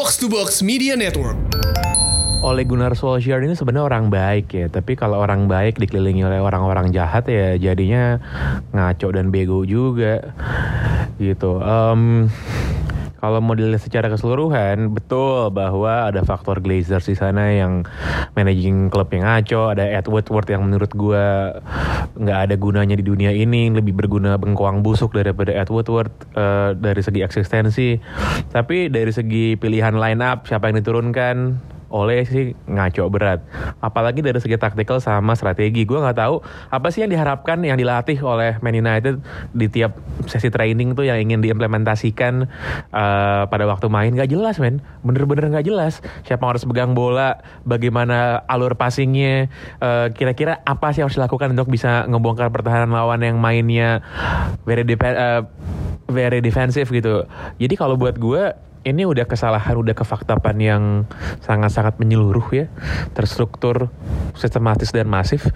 Box to Box Media Network. Ole Gunnar Solskjaer ini sebenarnya orang baik ya, tapi kalau orang baik dikelilingi oleh orang-orang jahat ya jadinya ngaco dan bego juga gitu. Em, kalau mau dilihat secara keseluruhan, betul bahwa ada faktor Glazers di sana yang managing klub yang ngaco, ada Ed Woodward yang menurut gua nggak ada gunanya di dunia ini, lebih berguna bengkoang busuk daripada Ed Woodward eh, dari segi eksistensi. Tapi dari segi pilihan line up, siapa yang diturunkan, oleh sih ngaco berat. Apalagi dari segi taktikal sama strategi. Gue nggak tahu apa sih yang diharapkan yang dilatih oleh Man United di tiap sesi training tuh yang ingin diimplementasikan eh, pada waktu main gak jelas men. Bener-bener nggak jelas. Siapa yang harus pegang bola, bagaimana alur passingnya, eh, kira-kira apa sih yang harus dilakukan untuk bisa ngebongkar pertahanan lawan yang mainnya very eh, very defensif gitu. Jadi kalau buat gue ini udah kesalahan, udah kefaktapan yang sangat-sangat menyeluruh ya, terstruktur, sistematis dan masif.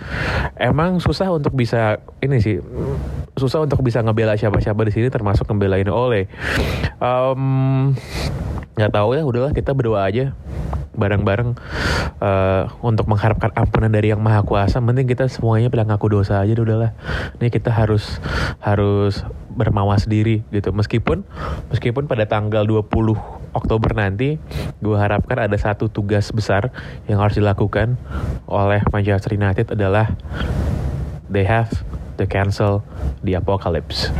Emang susah untuk bisa ini sih, susah untuk bisa ngebela siapa-siapa di sini, termasuk ngebelain oleh. Em, nggak tahu ya, udahlah kita berdoa aja bareng-bareng eh, untuk mengharapkan ampunan dari yang maha kuasa. Penting kita semuanya bilang ngaku dosa aja udahlah. Ini kita harus harus bermawas diri gitu. Meskipun meskipun pada tanggal 20 Oktober nanti gue harapkan ada satu tugas besar yang harus dilakukan oleh Manchester United adalah they have to cancel the apocalypse.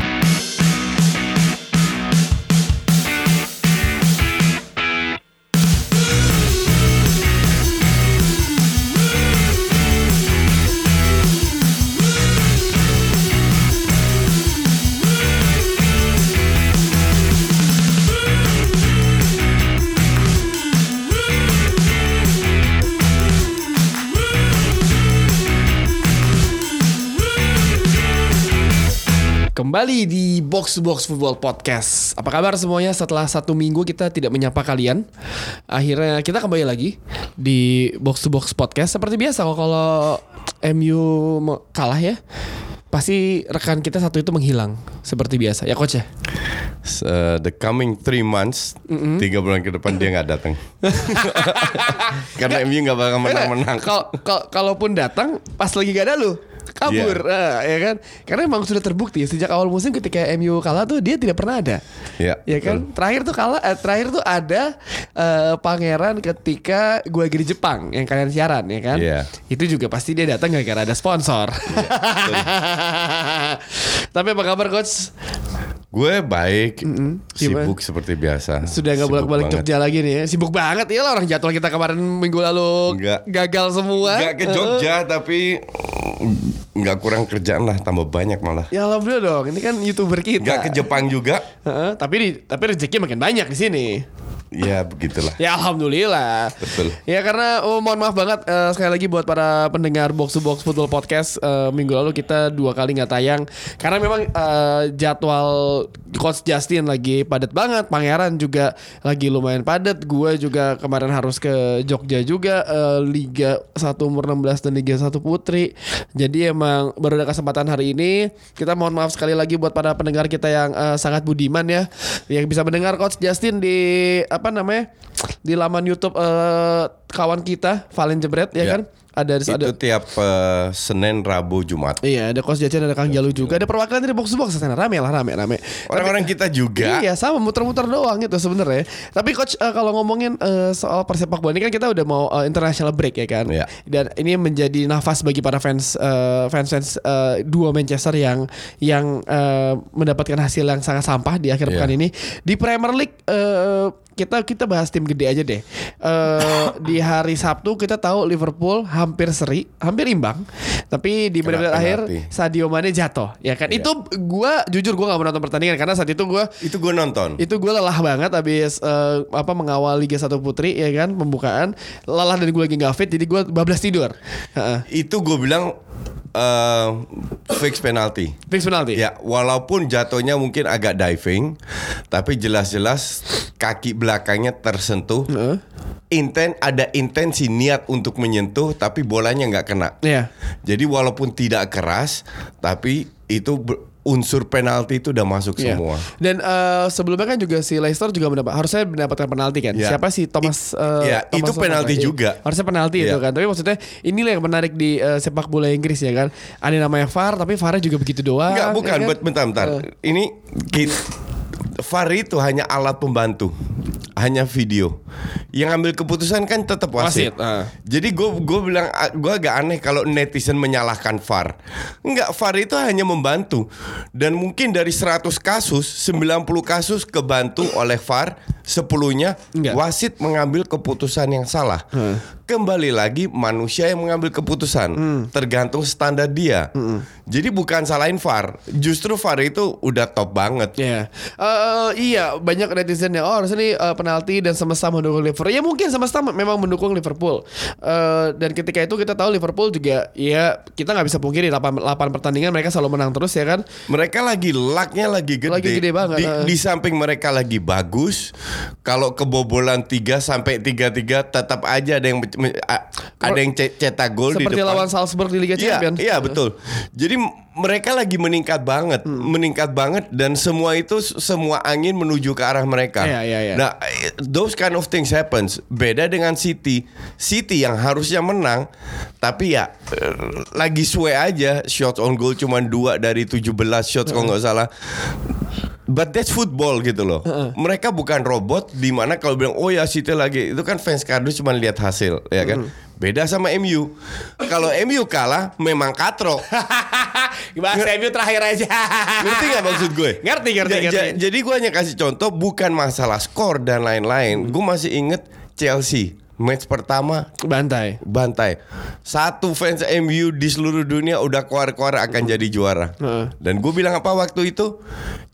Kembali di Box to Box Football Podcast. Apa kabar semuanya setelah satu minggu kita tidak menyapa kalian? Akhirnya kita kembali lagi di Box to Box Podcast. Seperti biasa kok kalau MU kalah ya, pasti rekan kita satu itu menghilang seperti biasa ya coach ya. Uh, the coming three months, tiga bulan ke depan dia nggak datang. Karena MU nggak bakal menang-menang. Kalau kalau- kalaupun datang pas lagi gak ada lu kabur. Nah, ya kan? Karena emang sudah terbukti sejak awal musim ketika MU kalah tuh dia tidak pernah ada. Ya, ya kan? terakhir tuh kalah eh, terakhir tuh ada eh, pangeran ketika gua lagi di Jepang yang kalian siaran ya kan? Iya. itu juga pasti dia datang gara-gara ada sponsor. Tapi apa kabar coach? Gue baik, Gimana? sibuk seperti biasa. sudah nggak bolak-balik. Jogja lagi nih ya? Sibuk banget ya lah orang jadwal kita kemarin minggu lalu Nggak. gagal semua. Nggak ke Jogja tapi nggak kurang kerjaan lah, tambah banyak malah. ya alhamdulillah dong ini kan youtuber kita Nggak ke Jepang juga. Heeh, tapi di, tapi rezeki makin banyak di sini. Ya begitulah. Ya alhamdulillah. Betul. Ya karena oh, mohon maaf banget eh, sekali lagi buat para pendengar Box to Box Football Podcast eh, minggu lalu kita dua kali nggak tayang karena memang eh, jadwal Coach Justin lagi padat banget, Pangeran juga lagi lumayan padat, gue juga kemarin harus ke Jogja juga eh, Liga 1 umur 16 dan Liga 1 Putri. Jadi emang baru ada kesempatan hari ini. Kita mohon maaf sekali lagi buat para pendengar kita yang eh, sangat budiman ya, yang bisa mendengar Coach Justin di apa namanya di laman YouTube eh, kawan kita Valen Jebret ya, Ya. kan? Ada Itu ada tiap eh, Senin, Rabu, Jumat. Iya, ada Coach Jajan, ada Kang Jalu juga, ada perwakilan dari box to box sana rame lah, rame, rame. Orang-orang kita juga. Iya sama muter-muter doang gitu sebenarnya. Tapi coach eh, kalau ngomongin eh, soal persepak bola ini kan kita udah mau eh, international break ya kan. Iya. Dan ini menjadi nafas bagi para fans eh, fans fans eh, dua Manchester yang yang eh, mendapatkan hasil yang sangat sampah di akhir Iya. pekan ini di Premier League. eh, kita kita bahas tim gede aja deh. Eh, di hari Sabtu kita tahu Liverpool hampir seri, hampir imbang. Tapi di Kena menit akhir. Sadio Mane jatuh, ya kan? Iya. Itu gua jujur gua nggak menonton pertandingan karena saat itu gua Itu gue nonton. itu gue lelah banget habis eh, apa mengawal Liga 1 Putri ya kan pembukaan lelah dan gue lagi nggak fit jadi gue bablas tidur Heeh. Itu gue bilang eh, fix penalti. fix penalti Ya, walaupun jatuhnya mungkin agak diving, tapi jelas-jelas kaki belakangnya tersentuh. Heeh. Inten ada intensi niat untuk menyentuh, tapi bolanya nggak kena. Iya. Jadi walaupun tidak keras, tapi itu unsur penalti itu udah masuk Iya. semua. Dan eh, sebelumnya kan juga si Leicester juga mendapat harusnya mendapatkan penalti kan. Iya. Siapa sih Thomas? eh, iya, Thomas itu penalti? Iya. juga. Harusnya penalti Iya. itu kan. Tapi maksudnya inilah yang menarik di eh, sepak bola Inggris ya kan. Ada namanya VAR tapi VAR juga begitu doang. Enggak, ya bukan. kan? Bet- Bentar, bentar. Eh. Ini VAR itu hanya alat pembantu, hanya video. Yang ambil keputusan kan tetap wasit. Wasit, ah. Jadi gue gue bilang gue agak aneh kalau netizen menyalahkan VAR. Enggak, VAR itu hanya membantu. Dan mungkin dari 100 kasus, 90 kasus kebantu oleh VAR, 10-nya Enggak. wasit mengambil keputusan yang salah. Kembali lagi manusia yang mengambil keputusan, tergantung standar dia. Jadi bukan salahin VAR, justru VAR itu udah top banget. Iya, Eh, iya banyak netizen yang oh harusnya nih eh, penalti dan semesta mendukung Liverpool. Ya mungkin semesta memang mendukung Liverpool. Eh, dan ketika itu kita tahu Liverpool juga ya kita nggak bisa pungkiri 8, 8 pertandingan mereka selalu menang terus ya kan. Mereka lagi lucknya lagi gede. Lagi gede banget, Di, eh. di samping mereka lagi bagus, kalau kebobolan 3 sampai 3-3 tetap aja ada yang ada yang ce- cetak gol di Seperti depan. lawan Salzburg di Liga Iya, Champions. iya betul. Jadi mereka lagi meningkat banget, Hmm. meningkat banget dan semua itu semua angin menuju ke arah mereka. Iya, iya, iya. Nah, eh, those kind of things happens. Beda dengan City. City yang harusnya menang, tapi ya eh, lagi suwe aja. Shots on goal cuma dua dari 17 shots kalau nggak salah. But that's football gitu loh. Mereka bukan robot di mana kalau bilang oh ya City lagi itu kan fans kardus cuma lihat hasil ya kan. Beda sama MU. Kalau MU kalah memang katrok. Bahasa MU terakhir aja. Ngerti gak maksud gue? Ngerti, ngerti, Ja- ja- ngerti. jadi gue hanya kasih contoh bukan masalah skor dan lain-lain. Gue masih inget Chelsea match pertama Bantai. bantai. Satu fans MU di seluruh dunia udah keluar-keluar akan jadi juara. Heeh. Dan gue bilang apa waktu itu?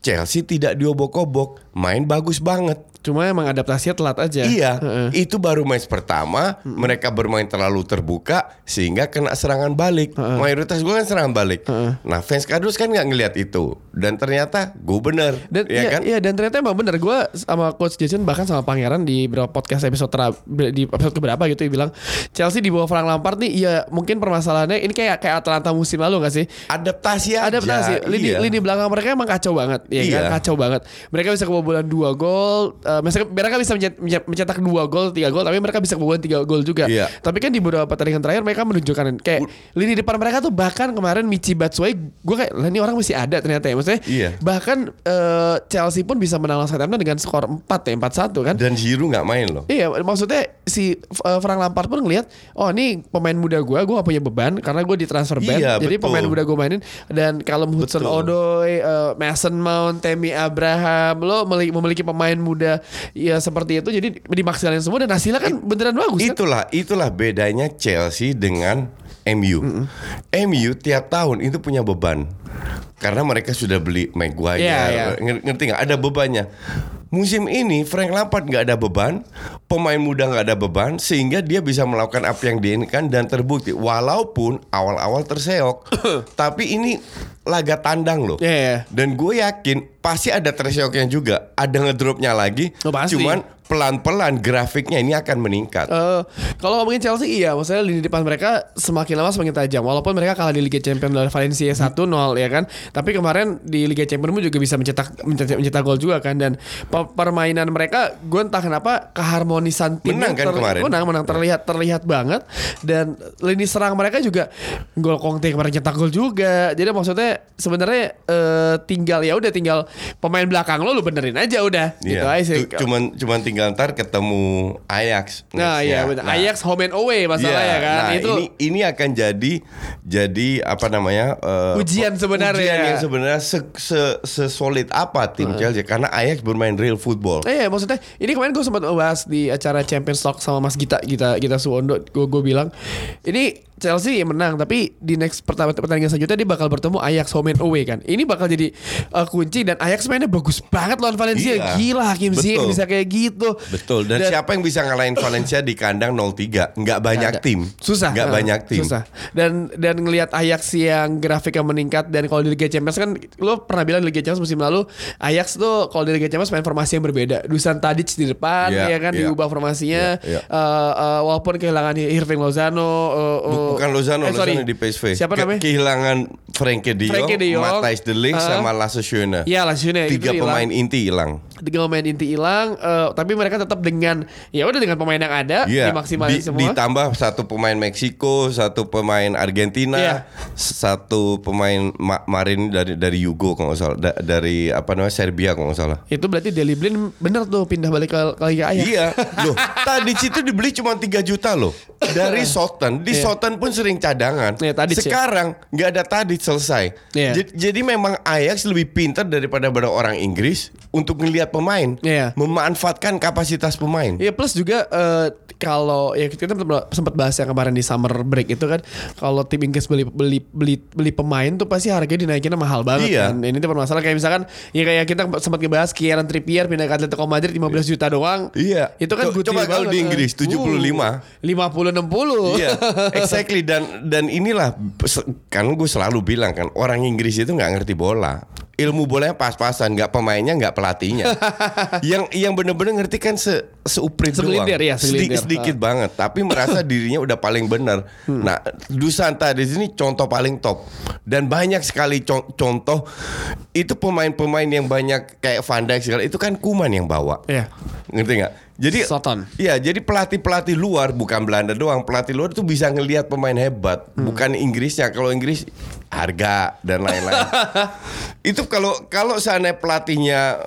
Chelsea tidak diobok-obok, main bagus banget. Cuma emang adaptasinya telat aja. Iya, Heeh. itu baru match pertama. Mereka bermain terlalu terbuka sehingga kena serangan balik. Mayoritas gue kan serangan balik. Nah, fans kardus kan nggak ngelihat itu. Dan ternyata gue bener, Dan ya iya, kan? iya, dan ternyata emang bener gue sama coach Jason bahkan sama Pangeran di beberapa podcast episode tera, di episode keberapa gitu dia bilang Chelsea di bawah Frank Lampard nih iya mungkin permasalahannya ini kayak kayak Atalanta musim lalu gak sih? Adaptasi aja. Adaptasi lini iya. lini belakang mereka emang kacau banget ya Iya. kan kacau banget. Mereka bisa kebobolan dua gol, misalnya mereka bisa mencet- mencet- mencetak dua gol, tiga gol, tapi mereka bisa kebobolan tiga gol juga. Iya. Tapi kan di beberapa pertandingan terakhir mereka menunjukkan kayak lini depan mereka tuh bahkan kemarin Michi Batshuayi gue kayak lah ini orang masih ada ternyata ya. Maksudnya Iya. bahkan eh, Chelsea pun bisa menang Southampton dengan skor 4 ya 4-1 kan. Dan Giroud nggak main loh. Iya, maksudnya si uh, Frank Lampard pun ngelihat, oh ini pemain muda gue, gue gak punya beban karena gue di transfer ban, Iya, jadi betul. pemain muda gue mainin dan kalau Hudson. Odoi, uh, Mason Mount, Tammy Abraham, lo memiliki, memiliki pemain muda ya seperti itu, jadi dimaksimalin semua dan hasilnya kan beneran bagus kan? Itulah itulah bedanya Chelsea dengan MU. MU tiap tahun itu punya beban. Karena mereka sudah beli Maguire. Iya. Nger- Ngerti nggak? Ada bebannya. Musim ini Frank Lampard nggak ada beban, pemain muda nggak ada beban, sehingga dia bisa melakukan apa yang diinginkan dan terbukti. Walaupun awal-awal terseok, tapi ini laga tandang loh. Iya, iya. Dan gue yakin pasti ada terseoknya juga, ada ngedropnya lagi. Oh, pasti. Cuman pelan-pelan grafiknya ini akan meningkat. Eh, kalau ngomongin Chelsea iya, maksudnya lini depan mereka semakin lama semakin tajam. Walaupun mereka kalah di Liga Champions dari Valencia 1-0 ya kan. Tapi kemarin di Liga Champions pun juga bisa mencetak mencetak, mencetak gol juga kan dan pe- permainan mereka gue entah kenapa keharmonisan timnya Menang kan kemarin? Menang, menang terlihat terlihat banget dan lini serang mereka juga gol Conte kemarin cetak gol juga. Jadi maksudnya sebenarnya eh, tinggal ya udah tinggal pemain belakang lo lu benerin aja udah gitu Iya, aja sih. tu- cuman cuman tinggal ntar ketemu Ajax. Nah, iya benar. Nah, Ajax home and away masalah iya, ya kan. nah, itu ini ini akan jadi jadi apa namanya eh, Ujian sebenarnya. ujian yang sebenarnya se, se, sesolid apa tim Chelsea karena Ajax bermain real football. Eh, maksudnya ini kemarin gue sempat bahas di acara Champions Talk sama Mas Gita Gita Gita Suwondo gue gue bilang ini Chelsea menang tapi di next pertama pertandingan selanjutnya dia bakal bertemu Ajax home and away kan. Ini bakal jadi uh, kunci dan Ajax mainnya bagus banget lawan Valencia. Iya. Gila Hakim Ziyech Betul. bisa kayak gitu. Betul. Dan, siapa yang bisa ngalahin Valencia di kandang 0-3? Nggak banyak ada. tim. Susah. Nggak Nah, banyak tim. Susah. Dan dan ngelihat Ajax yang grafiknya meningkat dan kalau di Liga Champions kan lo pernah bilang di Liga Champions musim lalu Ajax tuh kalau di Liga Champions main formasi yang berbeda. Dusan Tadic di depan Iya, ya kan iya. diubah formasinya. Iya, iya. Eh, eh, walaupun kehilangan Irving Lozano, eh, Bu- bukan Lozano, eh, sorry. Lozano di PSV. Siapa Ke- namanya? Kehilangan Frenkie de Jong, Frenkie de Jong. Matthijs de Ligt Ah. sama Lasse Schöne. Iya, Lasse Schöne, Tiga pemain inti hilang. Tiga pemain inti hilang eh, tapi mereka tetap dengan ya udah dengan pemain yang ada Iya, dimaksimalin di- semua ditambah satu pemain Meksiko, satu pemain Argentina, Iya. satu pemain Ma- Marin dari dari Yugo kalau nggak salah, Da- dari apa namanya Serbia kalau nggak salah. itu berarti Deli Blin bener tuh pindah balik ke, ke Liga Ajax Iya, loh. Tadi situ dibeli cuma 3 juta loh. Dari Soton, di Iya. Soton pun sering cadangan. Iya, Tadic ya. Sekarang nggak ada tadi selesai. Iya. Jadi, jadi memang Ajax lebih pintar daripada pada orang Inggris untuk ngelihat pemain, Iya. memanfaatkan kapasitas pemain. Iya plus juga eh, kalau ya kita sempat bahas yang kemarin di summer break itu kan kalau tim Inggris beli beli beli beli pemain tuh pasti harganya dinaikinnya mahal banget Iya. kan. Ini tuh permasalahan kayak misalkan ya kayak kita sempat ngebahas Kieran Trippier pindah ke Atletico Madrid 15 juta doang. Iya. Itu kan Co- coba kalau di Inggris, 75. Uh, 50 60. Iya, exactly dan dan inilah kan gue selalu bilang kan orang Inggris itu nggak ngerti bola. Ilmu bolanya pas-pasan, nggak pemainnya, nggak pelatihnya. yang yang bener-bener ngerti kan se seuprit doang. Segelintir, iya, Sedi- segelintir. sedikit banget, tapi merasa dirinya udah paling benar. Hmm. Nah, Dusanta di sini contoh paling top dan banyak sekali co- contoh itu pemain-pemain yang banyak kayak Van Dijk segala itu kan Kuman yang bawa. Iya. Ngerti nggak? Jadi Soton. Iya, jadi pelatih-pelatih luar bukan Belanda doang, pelatih luar tuh bisa ngelihat pemain hebat, Hmm. bukan Inggrisnya. Kalau Inggris harga dan lain-lain. itu kalau kalau sana pelatihnya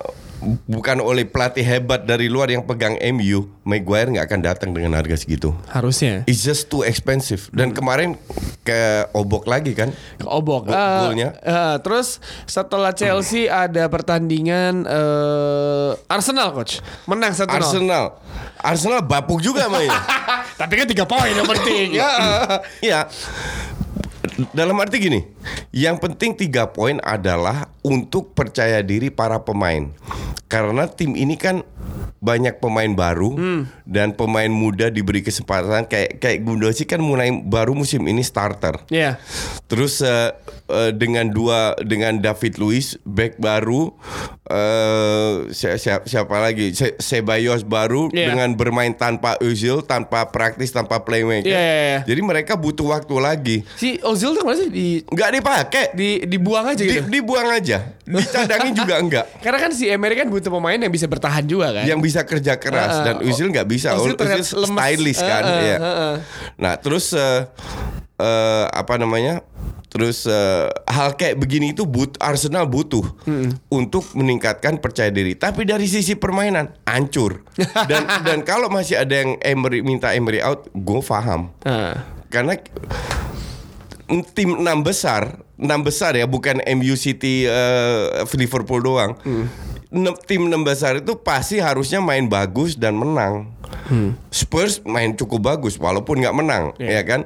bukan oleh pelatih hebat dari luar yang pegang MU, Maguire nggak akan datang dengan harga segitu. Harusnya. It's just too expensive. Dan kemarin ke obok lagi kan? Ke Obok. Go- golnya. eh, terus setelah Chelsea ada pertandingan eh, Arsenal coach. Menang 1-0. Arsenal, Arsenal bapuk juga mainnya. Tapi kan tiga poin yang penting. ya. Iya. Dalam arti gini, yang penting tiga poin adalah untuk percaya diri para pemain. Karena tim ini kan banyak pemain baru dan pemain muda diberi kesempatan kayak kayak Gundosi kan mulai baru musim ini starter. Iya. Terus eh, eh, dengan dua dengan David Luiz back baru eh si- siapa, siapa lagi Se- Ceballos baru Iya. dengan bermain tanpa Özil, tanpa praktis, tanpa playmaker. Iya, iya, iya. Jadi mereka butuh waktu lagi. Si Ozil tuh ke mana sih di Nggak dipakai. di dibuang aja Di- gitu. dibuang aja. Dicadangin juga enggak. Karena kan si Emery kan butuh pemain yang bisa bertahan juga kan. Yang bisa kerja keras Ah, dan Özil nggak bisa. Lemes. stylish kan. Ah, ah, iya. ah, ah. Nah terus eh, eh, apa namanya? Terus eh, hal kayak begini itu but Arsenal butuh untuk meningkatkan percaya diri. Tapi dari sisi permainan hancur. Dan dan kalau masih ada yang Emery minta Emery out, gue paham. Ah. Karena tim enam besar, enam besar ya, bukan MU City, eh, Liverpool doang. Enam- tim enam besar itu pasti harusnya main bagus dan menang. Spurs main cukup bagus walaupun nggak menang, Iya. ya kan?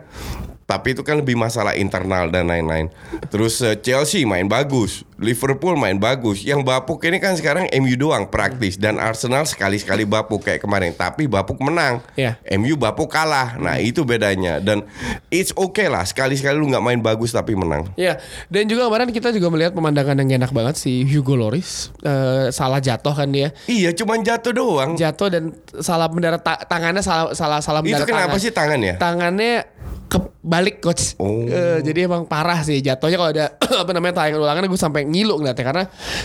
Tapi itu kan lebih masalah internal dan lain-lain. Terus eh, Chelsea main bagus, Liverpool main bagus. Yang bapuk ini kan sekarang MU doang praktis dan Arsenal sekali-sekali bapuk kayak kemarin. Tapi bapuk menang. Iya. MU bapuk kalah. Nah itu bedanya dan it's okay lah sekali-sekali lu nggak main bagus tapi menang. Iya, dan juga kemarin kita juga melihat pemandangan yang enak banget si Hugo Loris Eh, salah jatuh kan dia. Iya cuman jatuh doang. Jatuh dan salah mendarat ta- tangannya salah salah salah itu mendarat kenapa tangan. sih tangan ya? Tangannya kebalik coach. Oh. Eh, jadi emang parah sih jatuhnya kalau ada apa namanya tayangan ulangan gue sampai ngilu ngeliatnya karena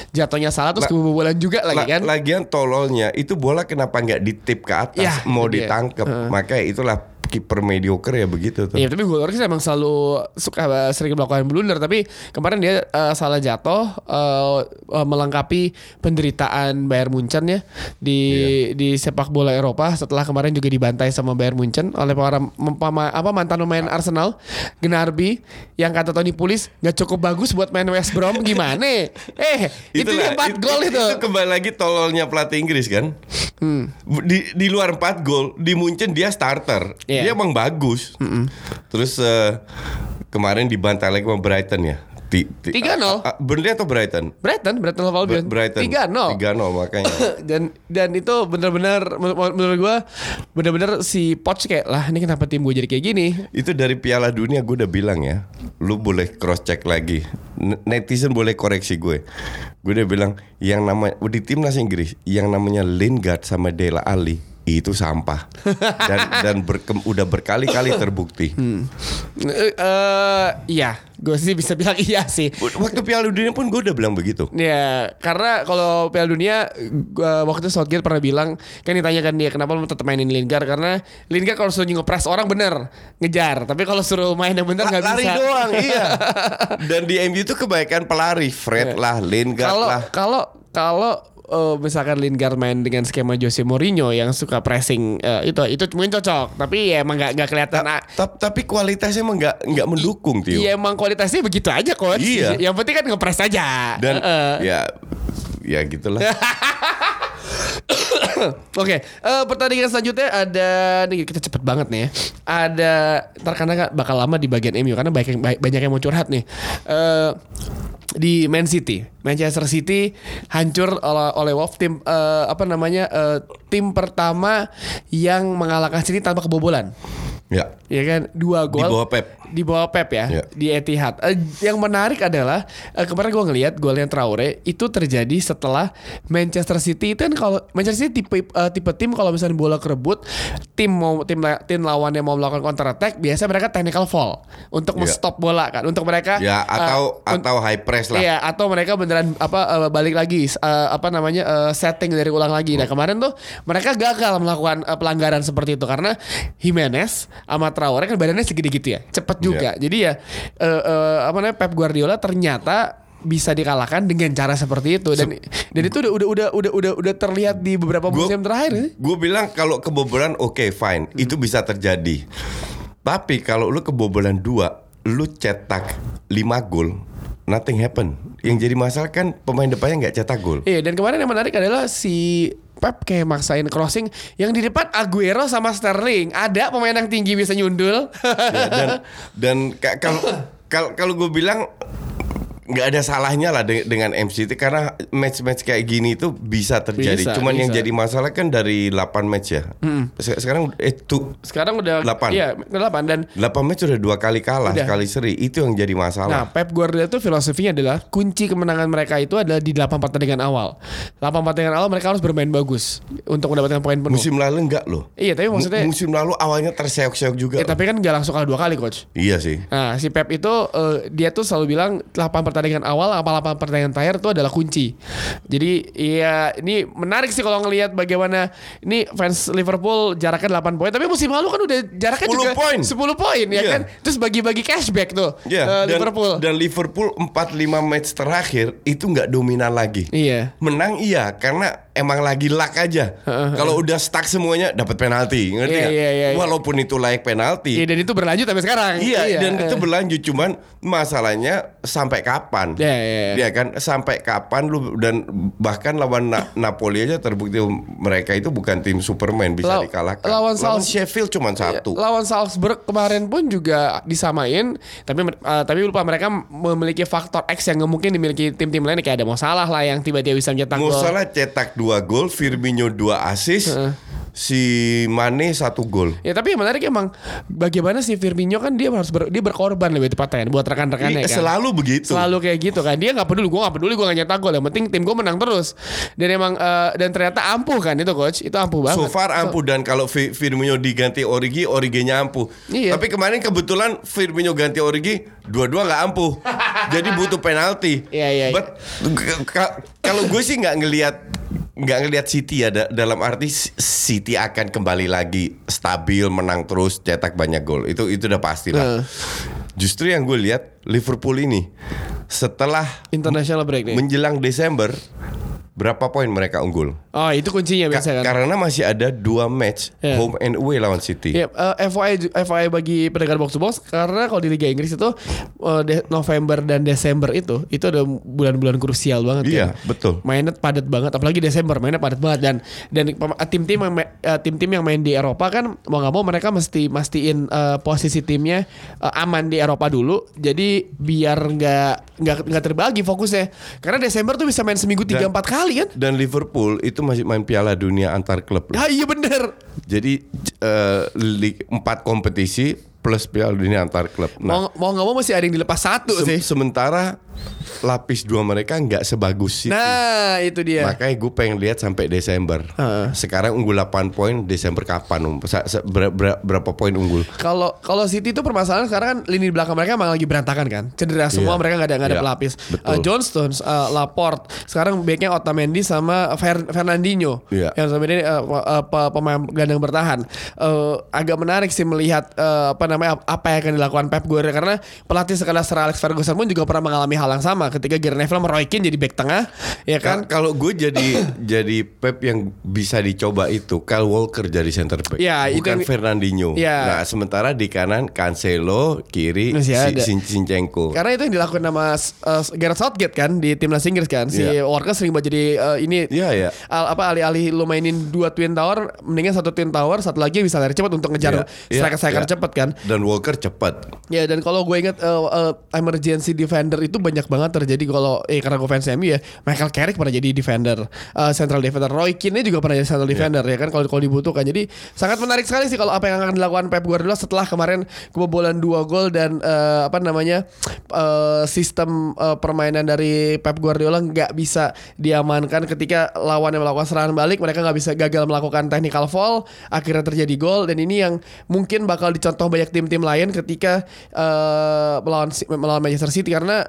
jatuhnya salah terus La- kebobolan juga lagi La- kan. Lagian tololnya itu bola kenapa nggak ditip ke atas Ya, mau ditangkep. Makanya itulah kiper mediocre ya begitu tuh. Iya tapi Hugo Loris emang selalu suka sering melakukan blunder tapi kemarin dia eh, salah jatuh eh, eh, melengkapi penderitaan Bayern Munchen ya di Iya. di sepak bola Eropa setelah kemarin juga dibantai sama Bayern Munchen oleh para mem- pama- apa mantan pemain Arsenal Gnarby yang kata Tony Pulis nggak cukup bagus buat main West Brom gimana? eh itu empat gol itu. Itu kembali lagi tololnya pelatih Inggris kan. Hmm. Di di luar 4 gol, di Munchen dia starter. Iya. Dia emang bagus. Terus eh, kemarin dibantai lagi sama Brighton ya. Ti- ti- 3-0. ah, ah, Burnley atau Brighton? Brighton, Brighton Hove Albion. Brighton. 3-0. 3-0 makanya. dan dan itu benar-benar menur- menurut gua benar-benar si Poch kayak lah ini kenapa tim gue jadi kayak gini Itu dari Piala Dunia gue udah bilang ya. Lu boleh cross check lagi. Netizen boleh koreksi gue. Gue udah bilang yang nama di timnas Inggris yang namanya Lingard sama Dela Ali itu sampah dan dan berkem- udah berkali-kali terbukti. Eh, eh, iya, gue sih bisa bilang iya sih. Waktu Piala Dunia pun gue udah bilang begitu. Ya, karena kalau Piala Dunia gua waktu itu Southgate pernah bilang kan ditanyakan dia kenapa lu tetap mainin Lingard karena Lingard kalau suruh ngepres orang bener ngejar, tapi kalau suruh main yang bener nggak lari bisa. doang, iya. Dan di MU itu kebaikan pelari, Fred lah, Lingard Kalau lah. kalau kalau eh, misalkan Lingard main dengan skema Jose Mourinho yang suka pressing eh, itu itu mungkin cocok, tapi ya emang nggak nggak kelihatan. ah, Ta- tapi kualitasnya emang nggak nggak mendukung, Tio. Iya emang kualitasnya begitu aja coach. Iya. Yang penting kan ngepres aja. Dan Heeh. ya ya gitulah. Oke, eh, pertandingan selanjutnya ada nih kita cepet banget nih ya. Ada ntar karena bakal lama di bagian MU karena banyak yang, banyak yang mau curhat nih. Eh di Man City, Manchester City hancur oleh, oleh Wolves tim eh, apa namanya eh, tim pertama yang mengalahkan City tanpa kebobolan. Ya. Ya kan dua gol bawah Pep. di bawah Pep ya, Ya. di Etihad. Eh, yang menarik adalah eh, kemarin gue ngelihat golnya Traore itu terjadi setelah Manchester City itu kan kalau Manchester City tipe eh, tipe tim kalau misalnya bola kerebut tim mau tim tim lawannya mau melakukan counter attack biasa mereka technical foul untuk Ya. stop bola kan untuk mereka Ya atau un- atau high press lah. Iya, atau mereka beneran apa eh, balik lagi eh, apa namanya eh, setting dari ulang lagi. Nah, kemarin tuh mereka gagal melakukan eh, pelanggaran seperti itu karena Jimenez sama Traore kan badannya segede gitu ya. Cepat juga. Jadi ya eh, eh, apa namanya Pep Guardiola ternyata bisa dikalahkan dengan cara seperti itu dan dan itu udah udah udah udah udah udah terlihat di beberapa Gua- musim terakhir. Gue bilang kalau kebobolan oke fine, itu bisa terjadi. Tapi kalau lu kebobolan dua, lu cetak 5 gol, nothing happen. Yang jadi masalah kan pemain depannya nggak cetak gol. Iya, dan kemarin yang menarik adalah si Pep kayak maksain crossing yang di depan Aguero sama Sterling. Ada pemain yang tinggi bisa nyundul. Ya, dan dan ka- kalau kalau kalau gue bilang nggak ada salahnya lah de- dengan MCT karena match-match kayak gini itu bisa terjadi. Bisa, Cuman yang bisa. jadi masalah kan dari 8 match ya. Se- Sekarang eh tuh Sekarang udah Delapan. Iya, udah 8 dan 8 match udah dua kali kalah, Udah. sekali seri. Itu yang jadi Nah, masalah. Pep Guardiola itu filosofinya adalah kunci kemenangan mereka itu adalah di 8 pertandingan awal. 8 pertandingan awal mereka harus bermain bagus untuk mendapatkan poin penuh. Musim lalu enggak loh. Iya, tapi maksudnya Mu- musim lalu awalnya terseok-seok juga. ya, loh. tapi kan nggak langsung kalah dua kali, coach. Iya sih. Nah, si Pep itu eh, dia tuh selalu bilang 8 pertandingan awal apa 8 pertandingan terakhir itu adalah kunci. Jadi ya ini menarik sih kalau ngelihat bagaimana ini fans Liverpool jaraknya 8 poin, tapi musim lalu kan udah jaraknya 10 juga poin. 10 poin ya Iya. kan. Terus bagi-bagi cashback tuh Iya, eh, dan, Liverpool. dan Liverpool 4-5 match terakhir itu nggak dominan lagi. Iya. Menang iya karena emang lagi luck aja. Kalau udah stuck semuanya dapat penalti, ngerti Iya, nggak? iya, iya, iya. Walaupun itu layak penalti. Iya dan itu berlanjut sampai sekarang. Iya, dan eh. itu berlanjut cuman masalahnya sampai kapan? Iya, iya, iya. Iya kan sampai kapan lu dan bahkan lawan Na- Napoli aja terbukti mereka itu bukan tim Superman bisa Law- dikalahkan. lawan Sals- Sheffield cuma satu. Lawan Salzburg kemarin pun juga disamain, tapi eh, tapi lupa mereka memiliki faktor X yang mungkin dimiliki tim-tim lain kayak ada mau salah lah yang tiba-tiba bisa mencetak gol. salah cetak dua gol, Firmino dua assist, si Mane satu gol. Ya tapi yang menarik emang bagaimana si Firmino kan dia harus ber- dia berkorban lebih tepatnya kan buat rekan-rekannya Iya, kan. Selalu begitu. Selalu kayak gitu kan Dia nggak peduli Gue nggak peduli Gue nggak nyetak gol Yang penting tim gue menang terus Dan emang eh, Dan ternyata ampuh kan itu coach Itu ampuh banget So far ampuh dan kalau Fi- Firmino diganti Origi, Originya ampuh. Iya. Tapi kemarin kebetulan Firmino ganti Origi, dua-dua nggak ampuh. Jadi butuh penalti. Iya, iya, iya. But kalau gue sih nggak ngelihat nggak ngelihat City ya da- dalam arti City akan kembali lagi stabil menang terus cetak banyak gol itu itu udah pasti lah. Heeh. Justru yang gue lihat Liverpool ini setelah International break nih menjelang Desember berapa poin mereka unggul? Oh itu kuncinya Ka- biasa kan Karena masih ada dua match Iya. home and away lawan City. Eh, FYI, ju- FYI bagi pendengar box to box karena kalau di Liga Inggris itu de- November dan Desember itu itu ada bulan-bulan krusial banget Iya, kan. betul. Mainnya padat banget, apalagi Desember mainnya padat banget dan dan eh, tim-tim yang eh, tim-tim yang main di Eropa kan mau nggak mau mereka mesti mastiin eh, posisi timnya eh, aman di Eropa dulu. Jadi biar nggak nggak nggak terbagi fokusnya. Karena Desember tuh bisa main seminggu tiga Dan- empat kali kan. Dan Liverpool itu masih main Piala Dunia antar klub. Ah iya bener. Jadi eh, lig- empat kompetisi plus Piala Dunia antar klub. Nah, Mau mau nggak mau masih ada yang dilepas satu se- sih. sementara lapis dua mereka nggak sebagus City. Nah, itu dia. Makanya gue pengen lihat sampai Desember. Heeh. Sekarang unggul 8 poin, Desember kapan? Um? Sa- sa- ber- ber- berapa poin unggul? Kalau kalau City itu permasalahan sekarang kan lini belakang mereka emang lagi berantakan kan. Cedera semua Iya. mereka nggak ada nggak ada Iya, pelapis. betul. Uh, John Stones, uh, Laporte, sekarang backnya Otamendi sama Fer- Fernandinho. Iya. Yang sama ini uh, uh, pe- pemain gelandang bertahan. Uh, agak menarik sih melihat uh, apa namanya apa yang akan dilakukan Pep Guardiola karena pelatih sekelas Sir Alex Ferguson pun juga pernah mengalami hal yang sama ketika Gary Neville meroikin jadi back tengah, ya kan? Kalau gue jadi jadi Pep yang bisa dicoba itu Kyle Walker jadi center back, Ya, itu bukan yang- Fernandinho. Ya. Nah sementara di kanan Cancelo, kiri si. Sin- Sinchenko. Karena itu yang dilakukan sama uh, Gareth Southgate kan di timnas Inggris kan. Si Iya. Walker sering buat jadi uh, ini Iya ya. al- apa alih-alih lu mainin dua twin tower mendingan satu twin tower satu lagi bisa lari cepat untuk ngejar Iya, iya, striker-striker iya. cepat kan. Dan Walker cepat. Ya dan kalau gue ingat uh, uh, emergency defender itu banyak banget terjadi kalau eh karena gue fans MU ya Michael Carrick pernah jadi defender uh, central defender Roy Keane juga pernah jadi central Iya. defender ya kan kalau kalau dibutuhkan jadi sangat menarik sekali sih kalau apa yang akan dilakukan Pep Guardiola setelah kemarin kebobolan dua gol dan uh, apa namanya uh, sistem uh, permainan dari Pep Guardiola nggak bisa diamankan ketika lawan yang melakukan serangan balik mereka nggak bisa gagal melakukan technical foul akhirnya terjadi gol dan ini yang mungkin bakal dicontoh banyak tim-tim lain ketika uh, melawan melawan Manchester City karena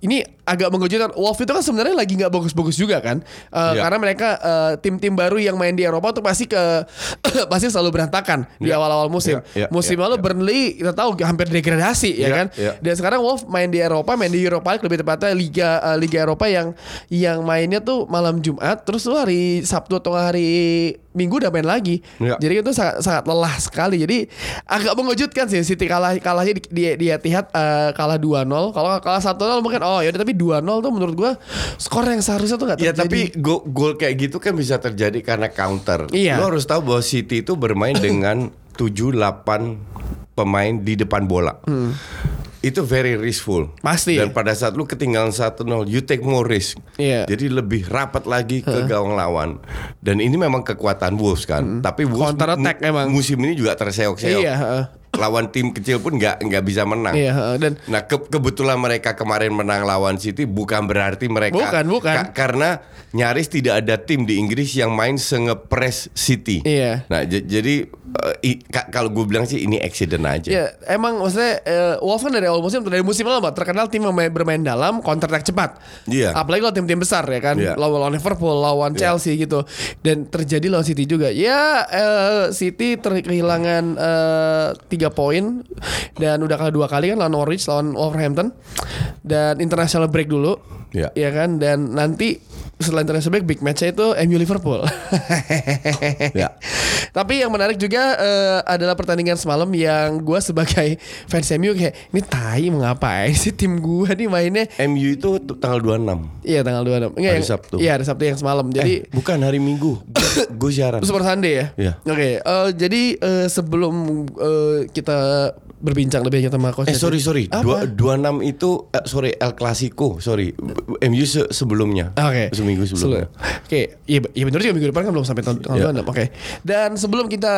ini agak mengejutkan Wolves itu kan sebenarnya lagi nggak bagus-bagus juga kan Uh, Iya. karena mereka uh, tim-tim baru yang main di Eropa tuh pasti ke pasti selalu berantakan di Iya. awal-awal musim Iya, iya, musim iya, lalu iya. Burnley kita tahu hampir degradasi ya Iya, kan iya. dan sekarang Wolves main di Eropa main di Europa League lebih tepatnya liga uh, liga Eropa yang yang mainnya tuh malam Jumat terus tuh hari Sabtu atau hari Minggu udah main lagi Iya. jadi itu sangat sangat lelah sekali jadi agak mengejutkan sih City kalah kalahnya di di, di Etihad uh, kalah 2-0 kalau kalah 1-0 mungkin oh ya tapi 2-0 tuh menurut gua skor yang seharusnya tuh nggak Ya terjadi tapi gol, gol kayak gitu kan bisa terjadi karena counter. Iya. Lo harus tahu bahwa City itu bermain dengan 7-8 pemain di depan bola. Itu very riskful. Pasti. Dan pada saat lu ketinggalan 1-0, you take more risk. Iya. Jadi lebih rapat lagi ke gawang lawan. Dan ini memang kekuatan Wolves kan. Tapi Wolves Counter attack mu- emang. musim ini juga terseok-seok. Iya, heeh lawan tim kecil pun nggak nggak bisa menang. Iya, dan nah ke, kebetulan mereka kemarin menang lawan City bukan berarti mereka bukan bukan ka, karena nyaris tidak ada tim di Inggris yang main sengepres City. Iya. Nah jadi uh, kalau gue bilang sih ini accident aja. Iya, emang maksudnya uh, Wolves kan dari awal musim dari musim lalu terkenal tim bermain, bermain dalam counter attack cepat. Iya. Apalagi kalau tim-tim besar ya kan iya. lawan Liverpool, lawan iya. Chelsea gitu. Dan terjadi lawan City juga. Ya uh, City terkehilangan uh, 3 poin. Dan udah kalah dua kali kan lawan Norwich lawan Wolverhampton. Dan international break dulu. Iya. Ya kan dan nanti setelah international break big match itu MU Liverpool. Ya. Tapi yang menarik juga eh, adalah pertandingan semalam yang gue sebagai fans MU kayak ini tai mau ngapain sih tim gue nih mainnya MU itu tanggal 26. Iya tanggal 26 Enggak, Hari yang- Sabtu. Iya hari Sabtu yang semalam Jadi eh, bukan hari Minggu. gue siaran. Super Sunday ya Iya. Oke eh, Jadi eh, sebelum eh, kita berbincang lebih lanjut sama Coach Eh sorry sorry, Apa? dua 26 itu eh, sorry El Clasico, sorry. MU se- sebelumnya. Oke. Seminggu sebelumnya. Sebelum- Oke, iya iya benar juga minggu depan kan belum sampai tahun Iya. 26. Oke. Dan sebelum kita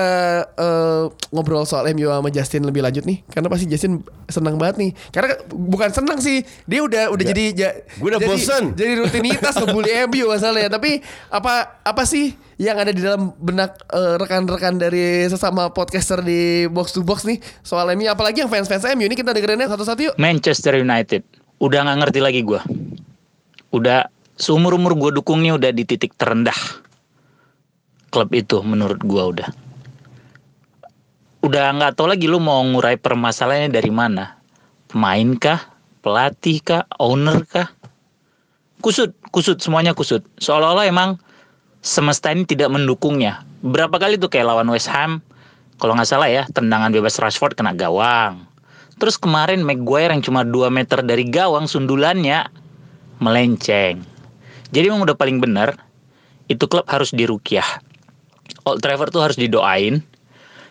eh, ngobrol soal MU sama Justin lebih lanjut nih, karena pasti Justin senang banget nih. Karena bukan senang sih, dia udah udah jadi ja- Gue udah jadi, bosen. Jadi rutinitas ngebully MU masalahnya. Tapi apa apa sih yang ada di dalam benak eh, rekan-rekan dari sesama podcaster di box to box nih soal MU apalagi yang fans-fans MU ini kita dengerinnya satu-satu yuk. Manchester United. Udah nggak ngerti lagi gue. Udah seumur umur gue dukungnya udah di titik terendah. Klub itu menurut gue udah. Udah nggak tahu lagi lu mau ngurai permasalahannya dari mana. Pemain kah? Pelatih kah? Owner kah? Kusut, kusut semuanya kusut. Seolah-olah emang semesta ini tidak mendukungnya. Berapa kali tuh kayak lawan West Ham, kalau nggak salah ya, tendangan bebas Rashford kena gawang. Terus kemarin Maguire yang cuma 2 meter dari gawang sundulannya melenceng. Jadi emang udah paling benar itu klub harus dirukiah. Old Trafford tuh harus didoain.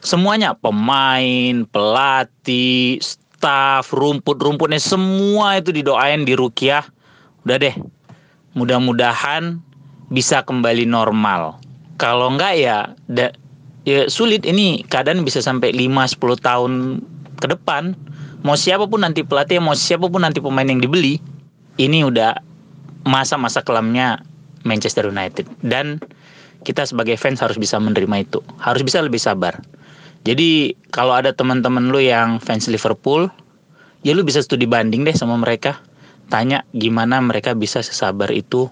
Semuanya pemain, pelatih, staff, rumput-rumputnya semua itu didoain dirukiah. Udah deh. Mudah-mudahan bisa kembali normal. Kalau enggak ya da- ya sulit ini keadaan bisa sampai 5 10 tahun ke depan. Mau siapa pun nanti pelatih, mau siapa pun nanti pemain yang dibeli, ini udah masa-masa kelamnya Manchester United dan kita sebagai fans harus bisa menerima itu. Harus bisa lebih sabar. Jadi kalau ada teman-teman lu yang fans Liverpool, ya lu bisa studi banding deh sama mereka. Tanya gimana mereka bisa sesabar itu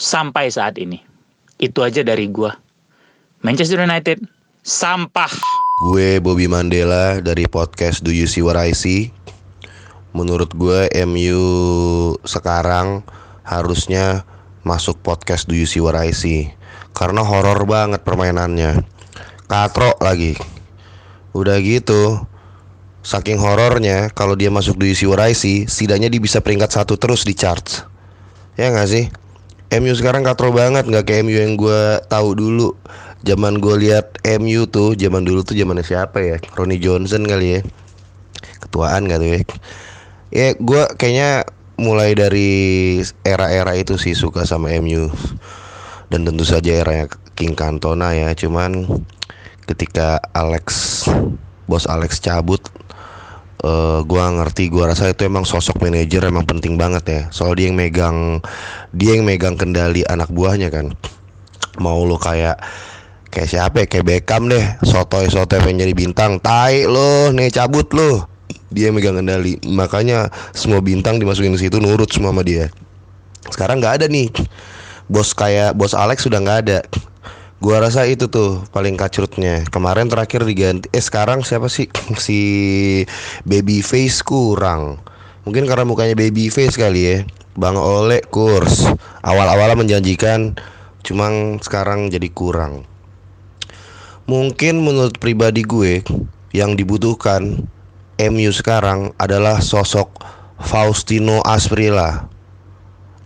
sampai saat ini. Itu aja dari gua. Manchester United sampah. Gue Bobby Mandela dari podcast Do You See What I See. Menurut gue MU sekarang harusnya masuk podcast Do You See What I See karena horor banget permainannya. Katro lagi. Udah gitu, saking horornya kalau dia masuk Do You See What I See, setidaknya dia bisa peringkat satu terus di charts. Ya nggak sih? MU sekarang katro banget nggak kayak MU yang gue tahu dulu. Zaman gue lihat MU tuh, zaman dulu tuh zamannya siapa ya? Ronnie Johnson kali ya. Ketuaan gak tuh ya? Ya gue kayaknya mulai dari era-era itu sih suka sama MU dan tentu saja era King Cantona ya. Cuman ketika Alex bos Alex cabut eh gua ngerti gua rasa itu emang sosok manajer emang penting banget ya. Soal dia yang megang dia yang megang kendali anak buahnya kan. Mau lo kayak kayak siapa ya? Kayak Beckham deh. Sotoy sotoy pengen jadi bintang. Tai lo nih cabut lo dia megang kendali. Makanya semua bintang dimasukin ke situ nurut semua sama dia. Sekarang nggak ada nih. Bos kayak bos Alex sudah nggak ada gua rasa itu tuh paling kacrutnya. Kemarin terakhir diganti eh sekarang siapa sih? Si Babyface kurang. Mungkin karena mukanya Babyface kali ya. Bang Ole kurs. Awal-awalnya menjanjikan cuma sekarang jadi kurang. Mungkin menurut pribadi gue yang dibutuhkan MU sekarang adalah sosok Faustino Asprilla.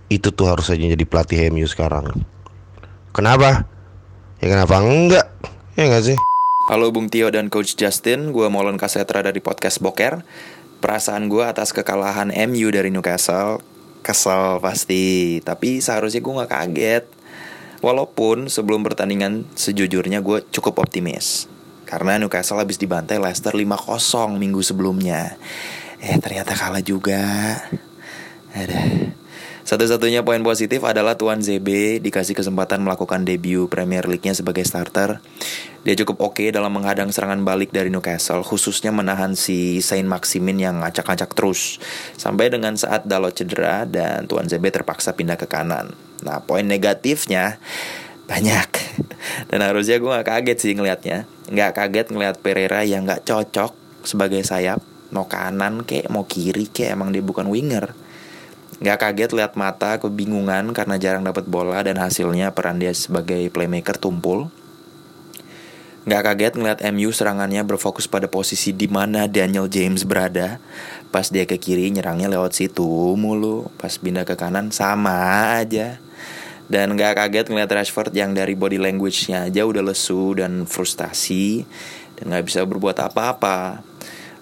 Itu tuh harus aja jadi pelatih MU sekarang. Kenapa ya kenapa enggak ya enggak sih Halo Bung Tio dan Coach Justin, gue Molon Kasetra dari podcast Boker. Perasaan gue atas kekalahan MU dari Newcastle, kesel pasti. Tapi seharusnya gue gak kaget. Walaupun sebelum pertandingan sejujurnya gue cukup optimis. Karena Newcastle habis dibantai Leicester 5-0 minggu sebelumnya. Eh ternyata kalah juga. Ada. Satu-satunya poin positif adalah Tuan ZB dikasih kesempatan melakukan debut Premier League-nya sebagai starter. Dia cukup oke dalam menghadang serangan balik dari Newcastle, khususnya menahan si Saint Maximin yang ngacak-ngacak terus. Sampai dengan saat Dalot cedera dan Tuan ZB terpaksa pindah ke kanan. Nah, poin negatifnya banyak. Dan harusnya gue gak kaget sih ngelihatnya. Gak kaget ngelihat Pereira yang gak cocok sebagai sayap. Mau kanan kayak mau kiri kayak emang dia bukan winger. Gak kaget lihat mata kebingungan karena jarang dapat bola dan hasilnya peran dia sebagai playmaker tumpul. Gak kaget ngeliat MU serangannya berfokus pada posisi di mana Daniel James berada. Pas dia ke kiri nyerangnya lewat situ mulu. Pas pindah ke kanan sama aja. Dan gak kaget ngeliat Rashford yang dari body language-nya aja udah lesu dan frustasi. Dan gak bisa berbuat apa-apa.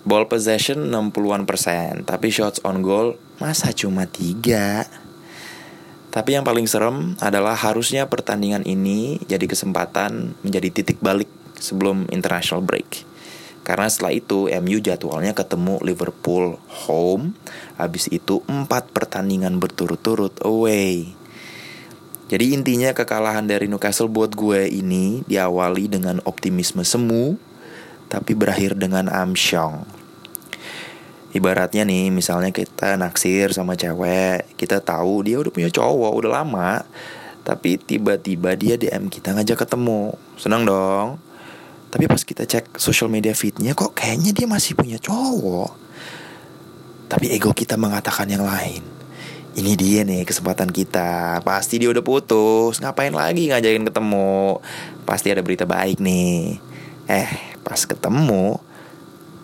Ball possession 60-an persen. Tapi shots on goal masa cuma 3? Tapi yang paling serem adalah harusnya pertandingan ini jadi kesempatan menjadi titik balik sebelum international break. Karena setelah itu MU jadwalnya ketemu Liverpool home, habis itu empat pertandingan berturut-turut away. Jadi intinya kekalahan dari Newcastle buat gue ini diawali dengan optimisme semu, tapi berakhir dengan amsyong. Ibaratnya nih, misalnya kita naksir sama cewek, kita tahu dia udah punya cowok, udah lama, tapi tiba-tiba dia DM kita ngajak ketemu, senang dong. Tapi pas kita cek social media feednya kok kayaknya dia masih punya cowok. Tapi ego kita mengatakan yang lain. Ini dia nih kesempatan kita. Pasti dia udah putus. Ngapain lagi ngajakin ketemu? Pasti ada berita baik nih. Eh, pas ketemu